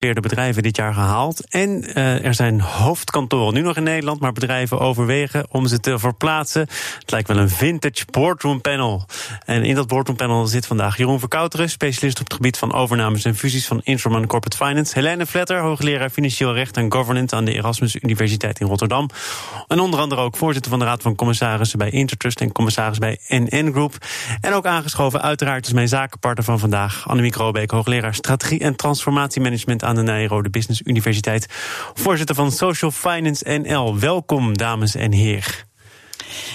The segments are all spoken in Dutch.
de bedrijven dit jaar gehaald. En uh, er zijn hoofdkantoren nu nog in Nederland, maar bedrijven overwegen om ze te verplaatsen. Het lijkt wel een vintage boardroom panel. En in dat boardroom panel zit vandaag Jeroen Verkouteren, specialist op het gebied van overnames en fusies van Instrument Corporate Finance. Helene Vletter, hoogleraar financieel recht en governance aan de Erasmus Universiteit in Rotterdam. En onder andere ook voorzitter van de Raad van Commissarissen bij Intertrust en commissaris bij NN Group. En ook aangeschoven, uiteraard, is mijn zakenpartner van vandaag, Annemiek Robeek, hoogleraar strategie en transformatiemanagement aan de Nijrode Business Universiteit. Voorzitter van Social Finance NL. Welkom, dames en heren.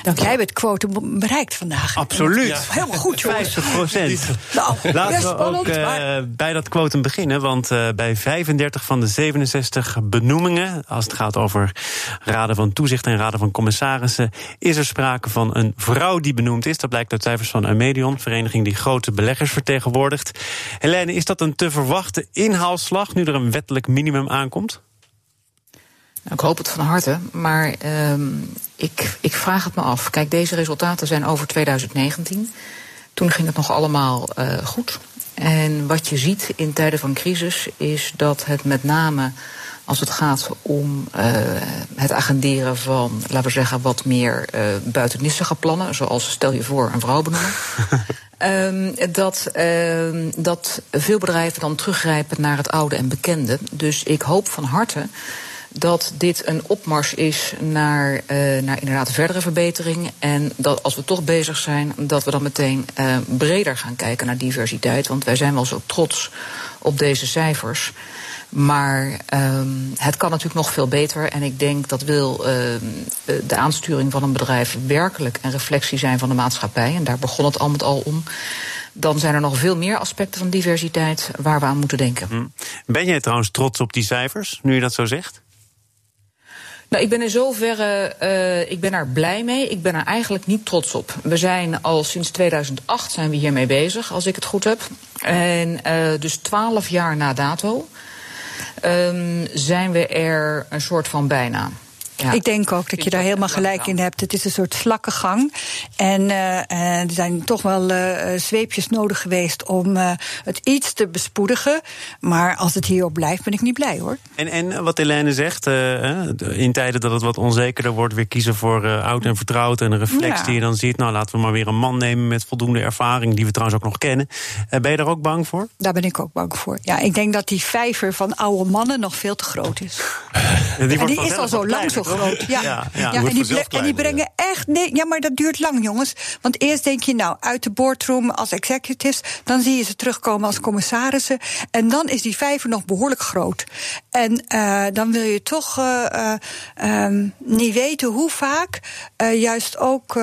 Dank jij hebt quote bereikt vandaag. Absoluut. Ja. Helemaal goed, jongens. 50 procent. Nou, Laten we ook uh, bij dat quotum beginnen. Want uh, bij 35 van de 67 benoemingen... als het gaat over raden van toezicht en raden van commissarissen... is er sprake van een vrouw die benoemd is. Dat blijkt uit cijfers van Amedion, vereniging die grote beleggers vertegenwoordigt. Helene, is dat een te verwachte inhaalslag... nu er een wettelijk minimum aankomt? Ik hoop het van harte, maar uh, ik, ik vraag het me af. Kijk, deze resultaten zijn over 2019. Toen ging het nog allemaal uh, goed. En wat je ziet in tijden van crisis is dat het met name als het gaat om uh, het agenderen van, laten we zeggen, wat meer uh, buitennissige plannen, zoals stel je voor een vrouw benoemen. um, dat, uh, dat veel bedrijven dan teruggrijpen naar het oude en bekende. Dus ik hoop van harte dat dit een opmars is naar, uh, naar inderdaad verdere verbetering. En dat als we toch bezig zijn, dat we dan meteen uh, breder gaan kijken naar diversiteit. Want wij zijn wel zo trots op deze cijfers. Maar um, het kan natuurlijk nog veel beter. En ik denk dat wil uh, de aansturing van een bedrijf werkelijk een reflectie zijn van de maatschappij. En daar begon het al met al om dan zijn er nog veel meer aspecten van diversiteit waar we aan moeten denken. Hm. Ben jij trouwens trots op die cijfers, nu je dat zo zegt? Nou, ik ben in zoverre, uh, ik ben er blij mee. Ik ben er eigenlijk niet trots op. We zijn al sinds 2008 zijn we hiermee bezig, als ik het goed heb. En uh, dus twaalf jaar na dato um, zijn we er een soort van bijna. Ja. Ik denk ook dat je daar helemaal gelijk in hebt. Het is een soort slakkengang. En uh, er zijn toch wel uh, zweepjes nodig geweest om uh, het iets te bespoedigen. Maar als het hierop blijft, ben ik niet blij hoor. En, en wat Helene zegt, in tijden dat het wat onzekerder wordt, weer kiezen voor oud en vertrouwd en een reflex ja. die je dan ziet. Nou, laten we maar weer een man nemen met voldoende ervaring, die we trouwens ook nog kennen. ben je daar ook bang voor? Daar ben ik ook bang voor. Ja, ik denk dat die vijver van oude mannen nog veel te groot is. en die, en die is al zo lang zo groot. Ja, ja, en, die en, die brengen echt. Nee, ja, maar dat duurt lang, jongens. Want eerst denk je, nou, uit de boardroom als executives. Dan zie je ze terugkomen als commissarissen. En dan is die vijver nog behoorlijk groot. En uh, dan wil je toch uh, uh, um, niet weten hoe vaak juist ook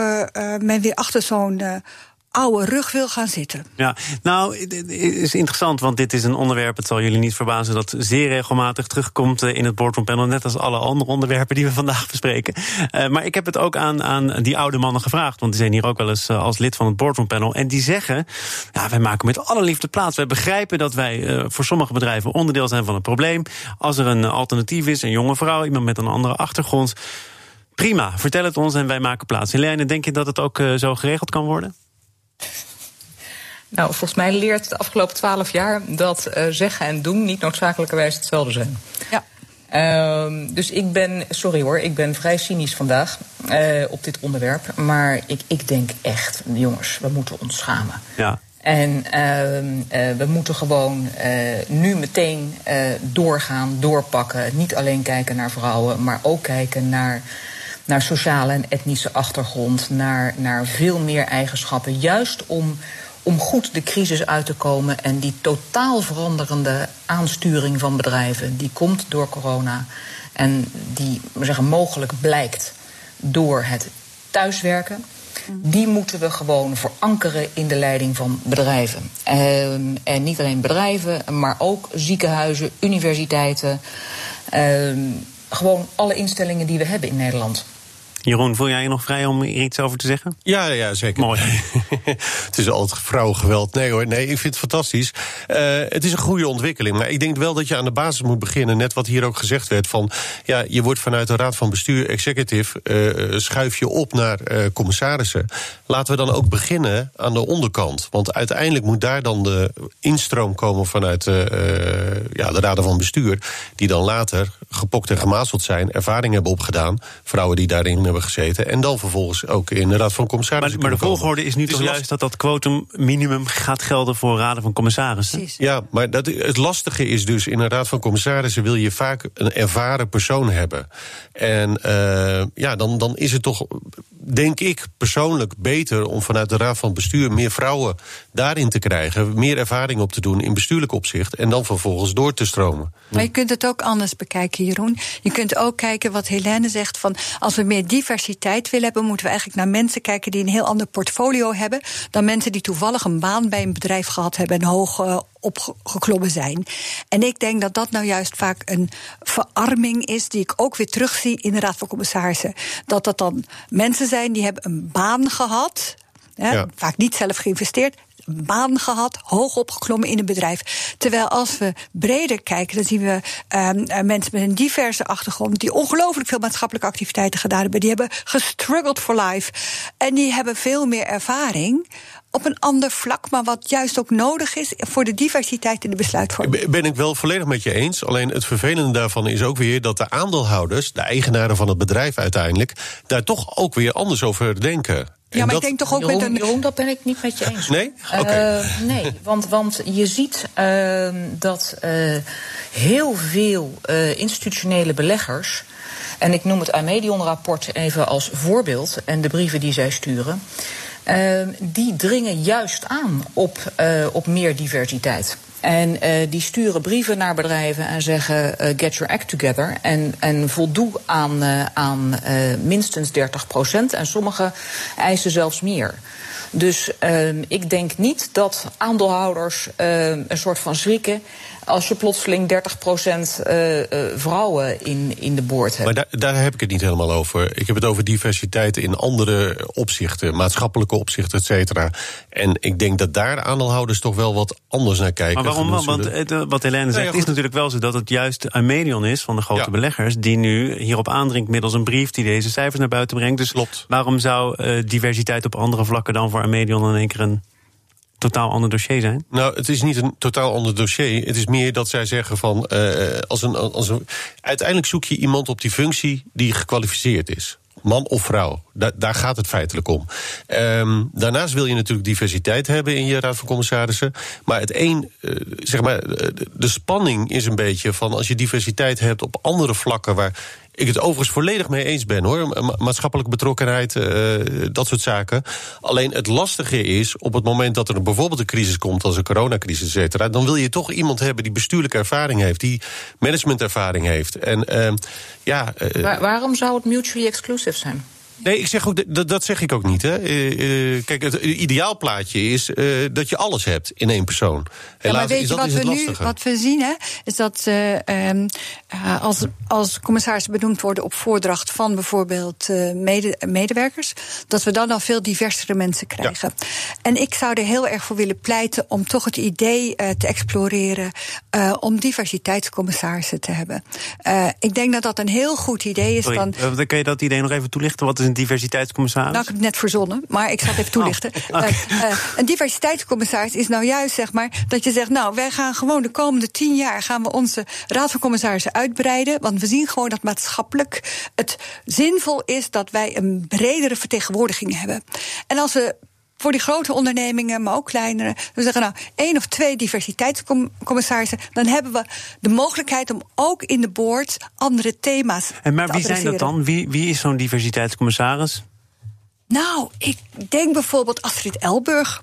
men weer achter zo'n oude rug wil gaan zitten. Ja, nou, het is interessant, want dit is een onderwerp, het zal jullie niet verbazen, dat zeer regelmatig terugkomt eh, in het boardroom panel, net als alle andere onderwerpen die we vandaag bespreken. Uh, maar ik heb het ook aan, aan die oude mannen gevraagd, want die zijn hier ook wel eens uh, als lid van het boardroom panel. En die zeggen, ja, wij maken met alle liefde plaats. Wij begrijpen dat wij voor sommige bedrijven onderdeel zijn van het probleem. Als er een alternatief is, een jonge vrouw, iemand met een andere achtergrond. Prima, vertel het ons en wij maken plaats. Helene, denk je dat het ook zo geregeld kan worden? Nou, volgens mij leert de afgelopen twaalf jaar dat uh, zeggen en doen niet noodzakelijkerwijs hetzelfde zijn. Ja. Uh, dus ik ben, sorry hoor, ik ben vrij cynisch vandaag uh, op dit onderwerp. Maar ik, ik denk echt, jongens, we moeten ons schamen. Ja. En uh, we moeten gewoon nu meteen doorgaan, doorpakken. Niet alleen kijken naar vrouwen, maar ook kijken naar naar sociale en etnische achtergrond, naar, naar veel meer eigenschappen. Juist om, om goed de crisis uit te komen en die totaal veranderende aansturing van bedrijven, die komt door corona en die zeggen, mogelijk blijkt door het thuiswerken. Die moeten we gewoon verankeren in de leiding van bedrijven. Um, en niet alleen bedrijven, maar ook ziekenhuizen, universiteiten. Um, gewoon alle instellingen die we hebben in Nederland. Jeroen, voel jij je nog vrij om hier iets over te zeggen? Ja, ja zeker. Mooi. het is altijd vrouwengeweld. Nee hoor, nee, ik vind het fantastisch. Uh, het is een goede ontwikkeling. Maar ik denk wel dat je aan de basis moet beginnen. Net wat hier ook gezegd werd. Van, ja, je wordt vanuit de Raad van Bestuur, executive... Uh, schuif je op naar uh, commissarissen. Laten we dan ook beginnen aan de onderkant. Want uiteindelijk moet daar dan de instroom komen vanuit ja, de Raden van Bestuur... die dan later gepokt en gemazeld zijn, ervaring hebben opgedaan... vrouwen die daarin hebben gezeten... en dan vervolgens ook in de Raad van Commissarissen Maar, maar de volgorde is nu toch juist dat dat quotum minimum gaat gelden... voor Raden van Commissarissen? Precies. Ja, maar dat, het lastige is dus... in een Raad van Commissarissen wil je vaak een ervaren persoon hebben. En uh, ja, dan, dan is het toch denk ik persoonlijk beter om vanuit de Raad van Bestuur meer vrouwen daarin te krijgen, meer ervaring op te doen in bestuurlijk opzicht en dan vervolgens door te stromen. Maar je kunt het ook anders bekijken, Jeroen. Je kunt ook kijken wat Helene zegt van als we meer diversiteit willen hebben, moeten we eigenlijk naar mensen kijken die een heel ander portfolio hebben dan mensen die toevallig een baan bij een bedrijf gehad hebben en hoog uh, opgeklommen zijn. En ik denk dat dat nou juist vaak een verarming is, die ik ook weer terugzie in de Raad van Commissarissen. Dat dat dan mensen zijn die hebben een baan gehad. Hè, Vaak niet zelf geïnvesteerd, baan gehad, hoog opgeklommen in een bedrijf. Terwijl als we breder kijken, dan zien we um, mensen met een diverse achtergrond die ongelooflijk veel maatschappelijke activiteiten gedaan hebben. Die hebben gestruggeld for life. En die hebben veel meer ervaring op een ander vlak, maar wat juist ook nodig is voor de diversiteit in de besluitvorming. Ben ik wel volledig met je eens. Alleen het vervelende daarvan is ook weer dat de aandeelhouders, de eigenaren van het bedrijf uiteindelijk, daar toch ook weer anders over denken. Ja, maar ik denk toch ook Jeroen, met een. Jeroen, dat ben ik niet met je eens. Nee? Okay. Uh, nee, want, want je ziet uh, dat uh, heel veel institutionele beleggers. En ik noem het Amedion-rapport even als voorbeeld. En de brieven die zij sturen. die dringen juist aan op, op meer diversiteit. En uh, die sturen brieven naar bedrijven en zeggen: uh, get your act together. En, en voldoe aan, uh, aan minstens 30 procent. En sommigen eisen zelfs meer. Dus ik denk niet dat aandeelhouders een soort van schrikken als je plotseling 30% uh, vrouwen in, in de boord hebt. Maar daar, daar heb ik het niet helemaal over. Ik heb het over diversiteit in andere opzichten, maatschappelijke opzichten, et cetera. En ik denk dat daar aandeelhouders toch wel wat anders naar kijken. Maar waarom? Want het, wat Helene zegt, is natuurlijk wel zo dat het juist Amedion is van de grote ja. beleggers die nu hierop aandringt middels een brief die deze cijfers naar buiten brengt. Dus Klopt. waarom zou uh, diversiteit op andere vlakken dan voor Amedion in één keer een totaal ander dossier zijn? Nou, het is niet een totaal ander dossier. Het is meer dat zij zeggen van. Uh, als een, als een, uiteindelijk zoek je iemand op die functie die gekwalificeerd is. Man of vrouw. Da daar gaat het feitelijk om. Um, daarnaast wil je natuurlijk diversiteit hebben in je raad van commissarissen. Maar het een, uh, zeg maar, de spanning is een beetje van als je diversiteit hebt op andere vlakken waar ik het overigens volledig mee eens ben hoor. Ma maatschappelijke betrokkenheid, uh, dat soort zaken. Alleen het lastige is, op het moment dat er bijvoorbeeld een crisis komt, als een coronacrisis, et cetera, dan wil je toch iemand hebben die bestuurlijke ervaring heeft, die managementervaring heeft. En uh, ja. Waar, waarom zou het mutually exclusive zijn? Nee, ik zeg ook, dat, dat zeg ik ook niet. Hè. Uh, uh, kijk, het ideaalplaatje is uh, dat je alles hebt in één persoon. Helaas, ja, maar weet je wat we nu wat we zien, hè, is dat ehm, als, als commissarissen benoemd worden op voordracht van bijvoorbeeld mede, medewerkers, dat we dan al veel diversere mensen krijgen. Ja. En ik zou er heel erg voor willen pleiten om toch het idee te exploreren om diversiteitscommissarissen te hebben. ik denk dat dat een heel goed idee is. Sorry, dan, dan kun je dat idee nog even toelichten? Wat is een diversiteitscommissaris? Nou, ik heb het net verzonnen, maar ik zal het even toelichten. Oh, okay. uh, uh, een diversiteitscommissaris is nou juist zeg maar dat je zegt, nou, wij gaan gewoon de komende tien jaar gaan we onze raad van commissarissen uitbreiden, want we zien gewoon dat maatschappelijk het zinvol is dat wij een bredere vertegenwoordiging hebben. En als we voor die grote ondernemingen, maar ook kleinere. We zeggen nou één of twee diversiteitscommissarissen. Dan hebben we de mogelijkheid om ook in de board andere thema's en maar wie zijn dat dan? Wie, wie is zo'n diversiteitscommissaris? Nou, ik denk bijvoorbeeld Astrid Elburg.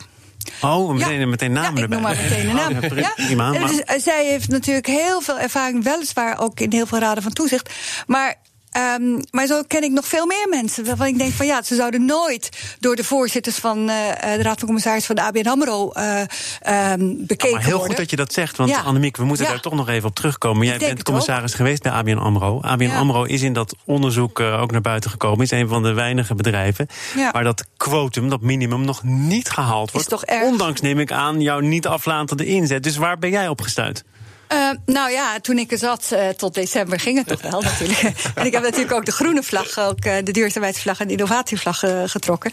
Oh, meteen, ja. meteen namen ja, erbij. Ik noem maar meteen een naam. Oh, ja, prima, dus, zij heeft natuurlijk heel veel ervaring, weliswaar ook in heel veel raden van toezicht. Maar Um, maar zo ken ik nog veel meer mensen. Waarvan ik denk van ja, ze zouden nooit door de voorzitters van uh, de Raad van Commissarissen van de ABN Amro uh, um, bekeken ja, maar heel goed dat je dat zegt. Want ja. Annemiek, we moeten daar toch nog even op terugkomen. Jij bent commissaris geweest bij ABN Amro. ABN Amro is in dat onderzoek uh, ook naar buiten gekomen. Is een van de weinige bedrijven waar dat quotum, dat minimum, nog niet gehaald wordt. Is toch erg? Ondanks neem ik aan jouw niet aflatende inzet. Dus waar ben jij op gestuurd? Uh, nou ja, toen ik er zat uh, tot december ging het toch wel natuurlijk. en ik heb natuurlijk ook de groene vlag, ook uh, de duurzaamheidsvlag en de innovatievlag getrokken.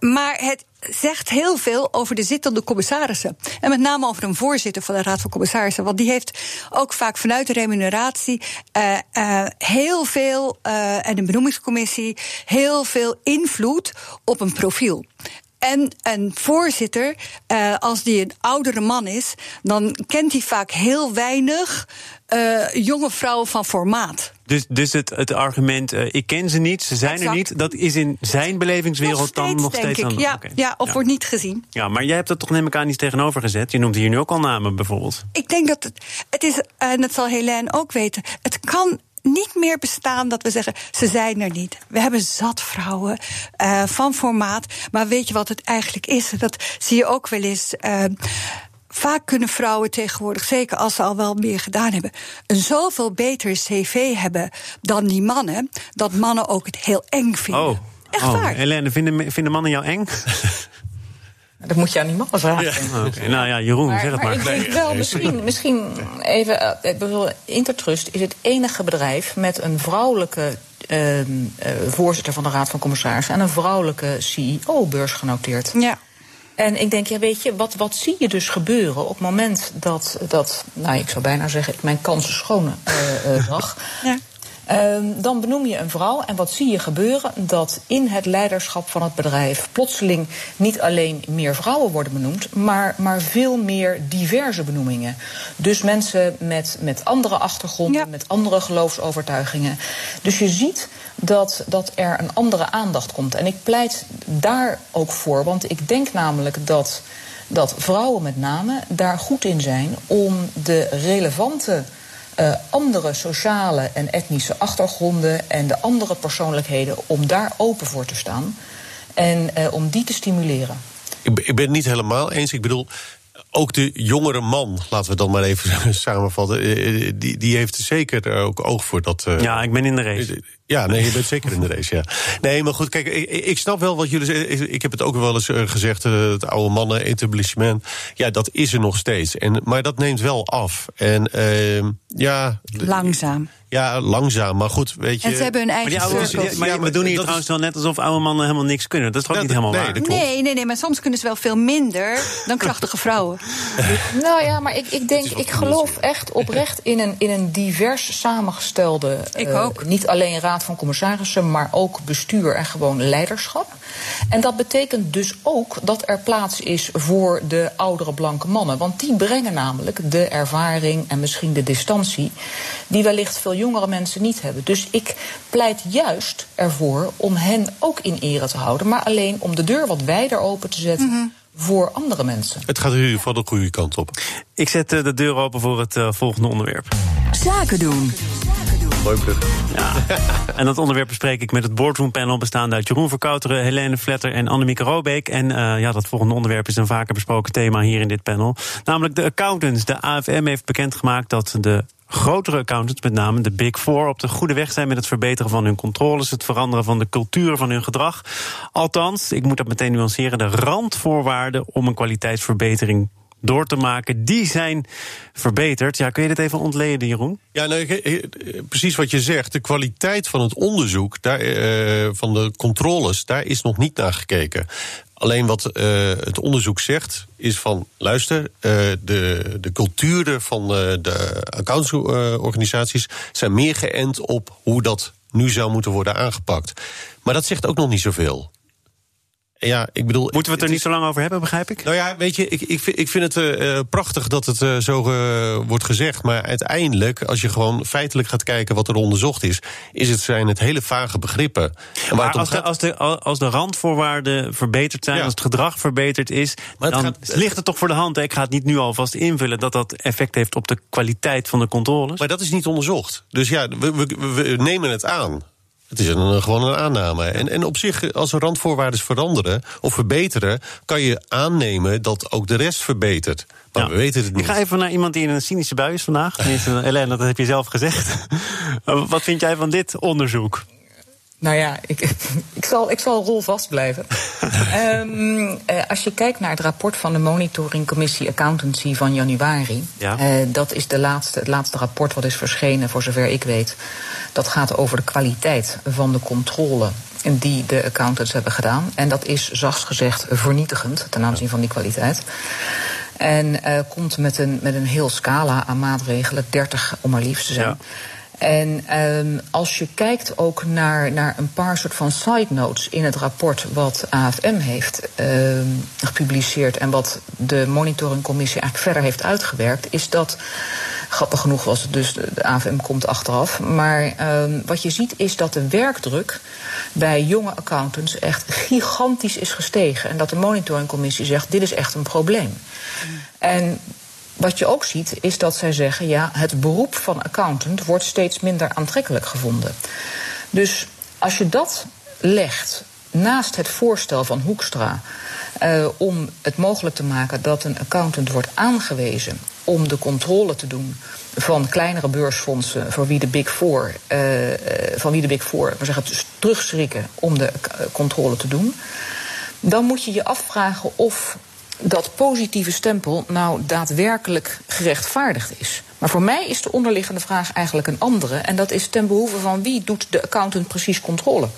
maar het zegt heel veel over de zittende commissarissen. En met name over een voorzitter van de Raad van Commissarissen. Want die heeft ook vaak vanuit de remuneratie heel veel, en de benoemingscommissie, heel veel invloed op een profiel. En een voorzitter, uh, als die een oudere man is, dan kent hij vaak heel weinig uh, jonge vrouwen van formaat. Dus, dus het, het argument, uh, ik ken ze niet, ze zijn exact. er niet, dat is in zijn belevingswereld nog steeds, dan nog steeds ik. Ja, okay. ja, of ja. wordt niet gezien. Ja, maar jij hebt dat toch neem ik aan niet tegenover gezet. Je noemt hier nu ook al namen bijvoorbeeld. Ik denk dat het, het is, en dat zal Helene ook weten, het kan niet meer bestaan dat we zeggen, ze zijn er niet. We hebben zat vrouwen uh, van formaat. Maar weet je wat het eigenlijk is? Dat zie je ook wel eens. Uh, Vaak kunnen vrouwen tegenwoordig, zeker als ze al wel meer gedaan hebben, een zoveel beter cv hebben dan die mannen, dat mannen ook het heel eng vinden. Oh. Echt oh. waar. Helene, vinden, vinden mannen jou eng? Dat moet je aan die mannen vragen. Ja. Okay. Nou ja, Jeroen, maar, zeg het maar. maar. Ik denk wel, misschien, misschien even. Ik bedoel, Intertrust is het enige bedrijf met een vrouwelijke uh, uh, voorzitter van de Raad van Commissarissen en een vrouwelijke CEO beursgenoteerd. Ja. En ik denk, ja, weet je, wat, wat zie je dus gebeuren op het moment dat, dat nou, ik zou bijna zeggen, ik mijn kansen schoon uh, uh, zag. ja. Uh, dan benoem je een vrouw en wat zie je gebeuren? Dat in het leiderschap van het bedrijf plotseling niet alleen meer vrouwen worden benoemd, maar, maar veel meer diverse benoemingen. Dus mensen met, met andere achtergronden, ja. met andere geloofsovertuigingen. Dus je ziet dat, dat er een andere aandacht komt. En ik pleit daar ook voor, want ik denk namelijk dat, dat vrouwen met name daar goed in zijn om de relevante uh, andere sociale en etnische achtergronden en de andere persoonlijkheden, om daar open voor te staan en uh, om die te stimuleren. Ik, ik ben het niet helemaal eens. Ik bedoel, ook de jongere man, laten we dan maar even samenvatten, die, die heeft zeker ook oog voor dat. Uh, ja, ik ben in de race. Ja, nee, je bent zeker in de race, ja. Nee, maar goed, kijk, ik, ik snap wel wat jullie zeggen. Ik heb het ook wel eens gezegd, het oude mannen-etablissement. Ja, dat is er nog steeds. En, maar dat neemt wel af. En uh, ja... Langzaam. Ja, langzaam, maar goed, weet je... En ze hebben hun eigen maar, ouders, ja, maar, ja, we doen hier trouwens is... wel net alsof oude mannen helemaal niks kunnen. Dat is toch niet helemaal nee, waar? Dat klopt. Nee, nee, nee, maar soms kunnen ze wel veel minder dan krachtige vrouwen. nou ja, maar ik, ik denk, ik geloof echt oprecht in een, in een divers samengestelde... Ik uh, ook. Niet alleen raad van commissarissen, maar ook bestuur en gewoon leiderschap. En dat betekent dus ook dat er plaats is voor de oudere blanke mannen. Want die brengen namelijk de ervaring en misschien de distantie... die wellicht veel jongere mensen niet hebben. Dus ik pleit juist ervoor om hen ook in ere te houden... maar alleen om de deur wat wijder open te zetten... Mm -hmm voor andere mensen. Het gaat in ieder geval de goede kant op. Ik zet uh, de deur open voor het uh, volgende onderwerp. Zaken doen. Ja. en dat onderwerp bespreek ik met het boardroom panel bestaande uit Jeroen Verkouteren, Helene Vletter en Annemieke Robeek. En uh, ja, dat volgende onderwerp is een vaker besproken thema hier in dit panel. Namelijk de accountants. De AFM heeft bekendgemaakt dat de grotere accountants, met name de Big Four, op de goede weg zijn met het verbeteren van hun controles, het veranderen van de cultuur van hun gedrag. Althans, ik moet dat meteen nuanceren, de randvoorwaarden om een kwaliteitsverbetering door te maken, die zijn verbeterd. Ja, kun je dit even ontleden, Jeroen? Ja, nou, precies wat je zegt. De kwaliteit van het onderzoek, daar, uh, van de controles, daar is nog niet naar gekeken. Alleen wat uh, het onderzoek zegt, is van luister, uh, de, de culturen van de accountsorganisaties zijn meer geënt op hoe dat nu zou moeten worden aangepakt. Maar dat zegt ook nog niet zoveel. Ja, ik bedoel. Moeten we het er niet zo lang over hebben, begrijp ik? Nou ja, weet je, ik, ik, vind, ik vind het uh, prachtig dat het uh, zo uh, wordt gezegd. Maar uiteindelijk, als je gewoon feitelijk gaat kijken wat er onderzocht is, is het, zijn het hele vage begrippen. Maar als de, als, de, als de randvoorwaarden verbeterd zijn, ja. als het gedrag verbeterd is, maar dan gaat, ligt het toch voor de hand. Ik ga het niet nu alvast invullen dat dat effect heeft op de kwaliteit van de controles. Maar dat is niet onderzocht. Dus ja, we, we, we nemen het aan. Het is een, gewoon een aanname. En, en op zich, als er randvoorwaarden veranderen of verbeteren, kan je aannemen dat ook de rest verbetert. Maar ja. we weten het niet. Ik ga even naar iemand die in een cynische bui is vandaag. Tenminste, dat heb je zelf gezegd. Wat vind jij van dit onderzoek? Nou ja, ik, ik, zal, ik zal rol vast blijven. um, uh, als je kijkt naar het rapport van de monitoringcommissie Accountancy van januari. Ja. Uh, dat is de laatste, het laatste rapport wat is verschenen, voor zover ik weet. Dat gaat over de kwaliteit van de controle die de accountants hebben gedaan. En dat is zachts gezegd vernietigend ten aanzien van die kwaliteit. En uh, komt met een, met een heel scala aan maatregelen, 30 om maar liefst te zijn. Ja. En um, als je kijkt ook naar, naar een paar soort van side notes in het rapport wat AFM heeft um, gepubliceerd en wat de monitoringcommissie eigenlijk verder heeft uitgewerkt, is dat. Grappig genoeg was het dus, de AFM komt achteraf. Maar um, wat je ziet is dat de werkdruk bij jonge accountants echt gigantisch is gestegen. En dat de monitoringcommissie zegt: dit is echt een probleem. En wat je ook ziet is dat zij zeggen: ja, het beroep van accountant wordt steeds minder aantrekkelijk gevonden. Dus als je dat legt naast het voorstel van Hoekstra uh, om het mogelijk te maken dat een accountant wordt aangewezen om de controle te doen van kleinere beursfondsen voor wie de Big Four, uh, van wie de Big Four we zeggen, terugschrikken om de controle te doen, dan moet je je afvragen of dat positieve stempel nou daadwerkelijk gerechtvaardigd is. Maar voor mij is de onderliggende vraag eigenlijk een andere. En dat is ten behoeve van wie doet de accountant precies controle?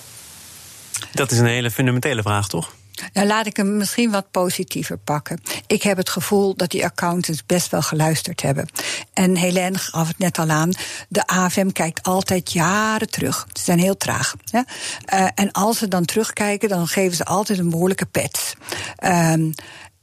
Dat is een hele fundamentele vraag, toch? Nou, laat ik hem misschien wat positiever pakken. Ik heb het gevoel dat die accountants best wel geluisterd hebben. En Helene gaf het net al aan. De AFM kijkt altijd jaren terug. Ze zijn heel traag. Hè? Uh, en als ze dan terugkijken, dan geven ze altijd een behoorlijke pet. Um,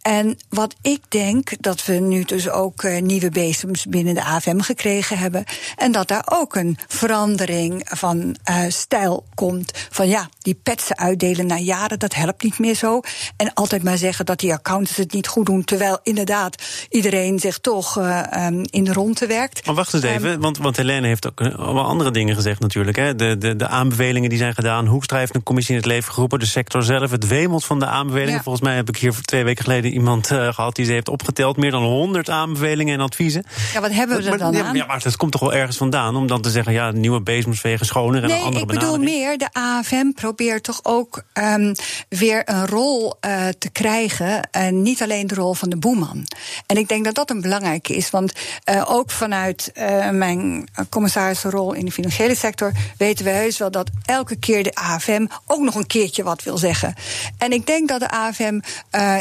en wat ik denk, dat we nu dus ook uh, nieuwe bezems binnen de AFM gekregen hebben. En dat daar ook een verandering van uh, stijl komt. Van ja, die petsen uitdelen na jaren, dat helpt niet meer zo. En altijd maar zeggen dat die accountants het niet goed doen. Terwijl inderdaad iedereen zich toch uh, um, in de ronde werkt. Maar wacht eens even, um, want, want Helene heeft ook wel andere dingen gezegd natuurlijk. Hè. De, de, de aanbevelingen die zijn gedaan. Hoekstra heeft een commissie in het leven geroepen. De sector zelf, het wemelt van de aanbevelingen. Ja. Volgens mij heb ik hier twee weken geleden iemand uh, gehad die ze heeft opgeteld. Meer dan 100 aanbevelingen en adviezen. Ja, wat hebben we er dan aan? Ja, maar dat komt toch wel ergens vandaan om dan te zeggen... ja, nieuwe bezems vegen schoner en nee, een andere ik bedoel meer, de AFM probeert toch ook um, weer een rol uh, te krijgen. En niet alleen de rol van de boeman. En ik denk dat dat een belangrijke is. Want uh, ook vanuit mijn commissarisrol in de financiële sector... weten we heus wel dat elke keer de AFM ook nog een keertje wat wil zeggen. En ik denk dat de AFM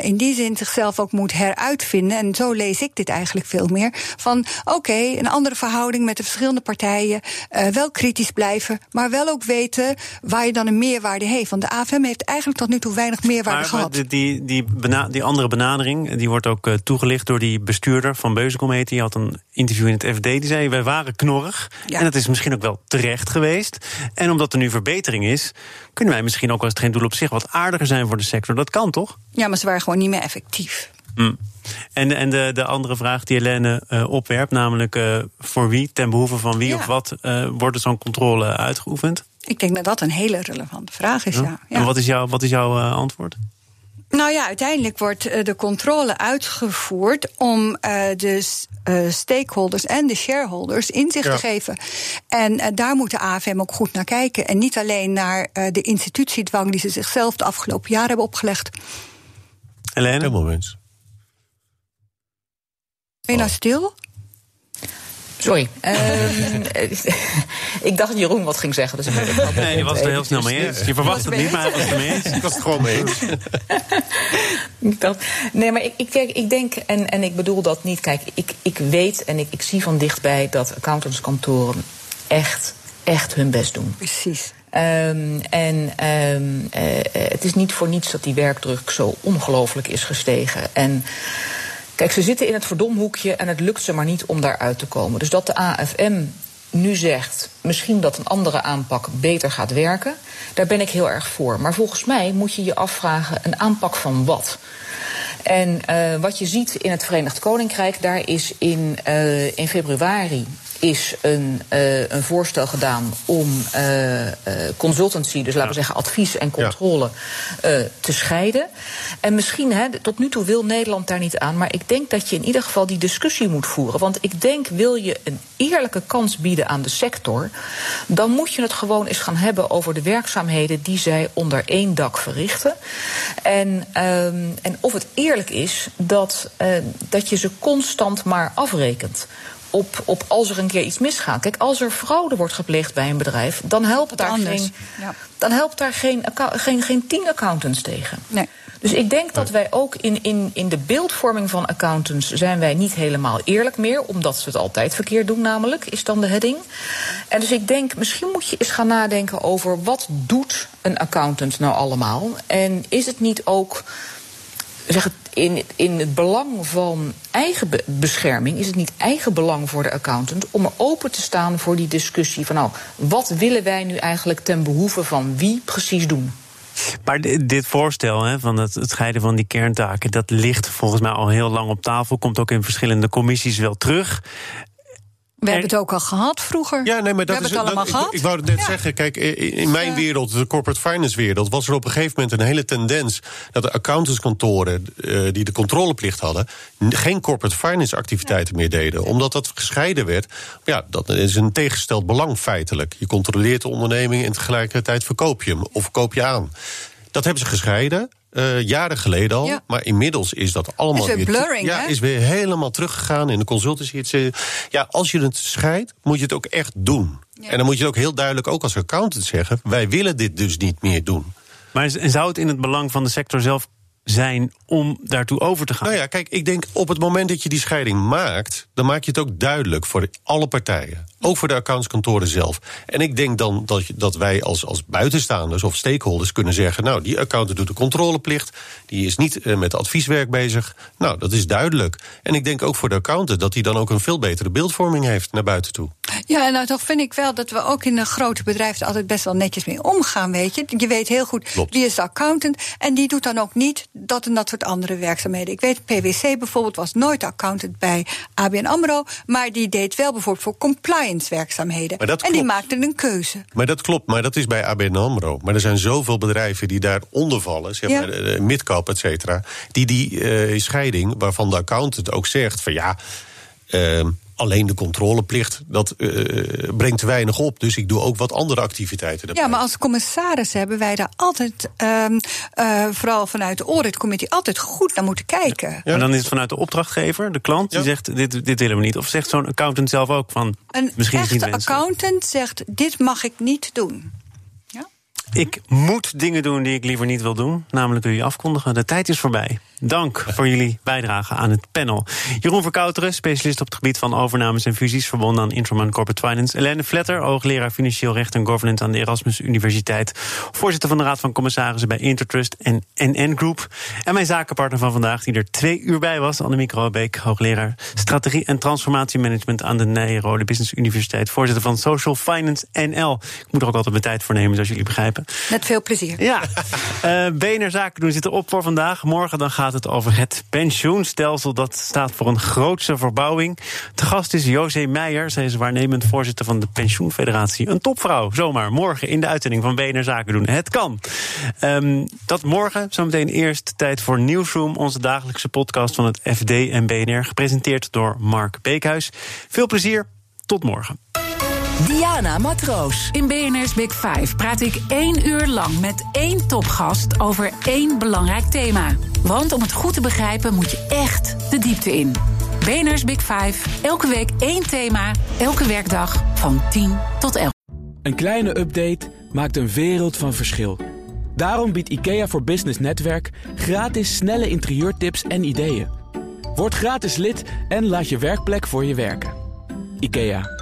in die zin zichzelf ook moet heruitvinden. En zo lees ik dit eigenlijk veel meer. Van oké, okay, een andere verhouding met de verschillende partijen. Uh, wel kritisch blijven, maar wel ook weten waar je dan een meerwaarde heeft. Want de AFM heeft eigenlijk tot nu toe weinig meerwaarde maar, gehad. Maar die, die, die, die, andere benadering, die wordt ook uh, toegelicht door die bestuurder van Beuzenkom heet. Die had een interview in het FD. Die zei: wij waren knorrig. Ja. En dat is misschien ook wel terecht geweest. En omdat er nu verbetering is, kunnen wij misschien ook als het geen doel op zich wat aardiger zijn voor de sector. Dat kan toch? Ja, maar ze waren gewoon niet meer effectief. Mm. En, en de, de andere vraag die Helene uh, opwerpt, namelijk uh, voor wie, ten behoeve van wie ja. of wat, uh, wordt zo'n controle uitgeoefend? Ik denk dat dat een hele relevante vraag is, ja. ja. ja. En wat is, jou, wat is jouw antwoord? Nou ja, uiteindelijk wordt de controle uitgevoerd om uh, de uh, stakeholders en de shareholders inzicht ja. te geven. En uh, daar moet de AFM ook goed naar kijken. En niet alleen naar de institutiedwang die ze zichzelf de afgelopen jaren hebben opgelegd. Helene? Helemaal eens. Ben je nou stil? Sorry. Um, ik dacht dat Jeroen wat ging zeggen. Dus ik nee, je was er heel snel mee eens. Je verwacht het niet, maar hij was het er mee eens. Ik was het gewoon mee eens. ik dacht, nee, maar ik, ik, ik denk, en, en ik bedoel dat niet... Kijk, ik, ik weet en ik, ik zie van dichtbij dat accountantskantoren echt, echt hun best doen. Precies. Ehm, en ehm, het is niet voor niets dat die werkdruk zo ongelooflijk is gestegen. En kijk, ze zitten in het verdomhoekje en het lukt ze maar niet om daaruit te komen. Dus dat de AFM nu zegt, misschien dat een andere aanpak beter gaat werken, daar ben ik heel erg voor. Maar volgens mij moet je je afvragen, een aanpak van wat? En uh, wat je ziet in het Verenigd Koninkrijk, daar is in, in februari is een, uh, een voorstel gedaan om uh, uh, consultancy, dus laten we zeggen advies en controle, ja. te scheiden. En misschien, hè, tot nu toe wil Nederland daar niet aan, maar ik denk dat je in ieder geval die discussie moet voeren. Want ik denk, wil je een eerlijke kans bieden aan de sector, dan moet je het gewoon eens gaan hebben over de werkzaamheden die zij onder één dak verrichten. En, um, en of het eerlijk is dat, dat je ze constant maar afrekent op, op als er een keer iets misgaat. Kijk, als er fraude wordt gepleegd bij een bedrijf, dan helpt daar, geen, ja. dan helpt daar geen, geen, geen tien accountants tegen. Nee. Dus ik denk dat wij ook in, in, in de beeldvorming van accountants zijn wij niet helemaal eerlijk meer, omdat ze het altijd verkeerd doen, namelijk, is dan de heading. En dus ik denk, misschien moet je eens gaan nadenken over wat doet een accountant nou allemaal? En is het niet ook zeg het, in, in het belang van eigen bescherming is het niet eigen belang voor de accountant om er open te staan voor die discussie van nou, wat willen wij nu eigenlijk ten behoeve van wie precies doen? Maar dit voorstel hè, van het, het scheiden van die kerntaken, dat ligt volgens mij al heel lang op tafel. Komt ook in verschillende commissies wel terug. We hebben het ook al gehad vroeger. Ja, nee, maar dat we is, het allemaal dat, gehad. Ik, ik, wou het net zeggen, kijk, in mijn wereld, de corporate finance wereld, was er op een gegeven moment een hele tendens dat de accountantskantoren uh, die de controleplicht hadden, geen corporate finance activiteiten meer deden. Omdat dat gescheiden werd. Ja, dat is een tegengesteld belang feitelijk. Je controleert de onderneming en tegelijkertijd verkoop je hem of koop je aan. Dat hebben ze gescheiden. Uh, jaren geleden al. Maar inmiddels is dat allemaal is weer, blurring, ja, is weer helemaal teruggegaan in de consultancy. Ja, als je het scheidt, moet je het ook echt doen. En dan moet je ook heel duidelijk, ook als accountant zeggen: wij willen dit dus niet meer doen. Maar zou het in het belang van de sector zelf zijn om daartoe over te gaan? Nou ja, kijk, ik denk op het moment dat je die scheiding maakt, dan maak je het ook duidelijk voor alle partijen. Ook voor de accountskantoren zelf. En ik denk dan dat, dat wij als, als buitenstaanders of stakeholders kunnen zeggen: Nou, die accountant doet de controleplicht. Die is niet uh, met advieswerk bezig. Nou, dat is duidelijk. En ik denk ook voor de accountant dat hij dan ook een veel betere beeldvorming heeft naar buiten toe. Ja, en nou toch vind ik wel dat we ook in de grote bedrijven er altijd best wel netjes mee omgaan, weet je. Je weet heel goed Klopt. wie is de accountant. En die doet dan ook niet dat en dat soort andere werkzaamheden. Ik weet, PwC bijvoorbeeld was nooit accountant bij ABN AMRO. Maar die deed wel bijvoorbeeld voor compliance En die maakte een keuze. Maar dat klopt, maar dat is bij ABN AMRO. Maar er zijn zoveel bedrijven die daaronder vallen, zeg maar, ja. midcap, et cetera. Die die uh, scheiding, waarvan de accountant ook zegt van ja... Uh, alleen de controleplicht, dat uh, brengt te weinig op. Dus ik doe ook wat andere activiteiten erbij. Ja, maar als commissaris hebben wij daar altijd, uh, uh, vooral vanuit de auditcommissie, altijd goed naar moeten kijken. Ja. En dan is het vanuit de opdrachtgever, de klant, die zegt: dit, dit willen we niet. Of zegt zo'n accountant zelf ook van. Een misschien echte niet accountant zegt: dit mag ik niet doen. Ik moet dingen doen die ik liever niet wil doen, namelijk u afkondigen. De tijd is voorbij. Dank voor jullie bijdrage aan het panel. Jeroen Verkouteren, specialist op het gebied van overnames en fusies verbonden aan Intraman Corporate Finance. Helene Vletter, hoogleraar financieel recht en governance aan de Erasmus Universiteit. Voorzitter van de Raad van Commissarissen bij Intertrust en NN Group. En mijn zakenpartner van vandaag, die er twee uur bij was, Annemiek Robeek, hoogleraar strategie en transformatiemanagement aan de Nijrode Business Universiteit. Voorzitter van Social Finance NL. Ik moet er ook altijd mijn tijd voor nemen, zoals jullie begrijpen. Met veel plezier. Ja, uh, BNR Zaken doen zit erop voor vandaag. Morgen dan gaat het over het pensioenstelsel. Dat staat voor een grootse verbouwing. Te gast is José Meijer. Zij is waarnemend voorzitter van de Pensioenfederatie. Een topvrouw, zomaar. Morgen in de uitzending van BNR Zaken doen. Het kan. Um, dat morgen, zometeen eerst tijd voor Newsroom. Onze dagelijkse podcast van het FD en BNR. Gepresenteerd door Mark Beekhuis. Veel plezier. Tot morgen. Diana Matroos. In BNR's Big Five praat ik één uur lang met één topgast over één belangrijk thema. Want om het goed te begrijpen moet je echt de diepte in. BNR's Big Five. Elke week één thema. Elke werkdag van 10 tot 11. Een kleine update maakt een wereld van verschil. Daarom biedt IKEA voor Business Netwerk gratis snelle interieurtips en ideeën. Word gratis lid en laat je werkplek voor je werken. IKEA,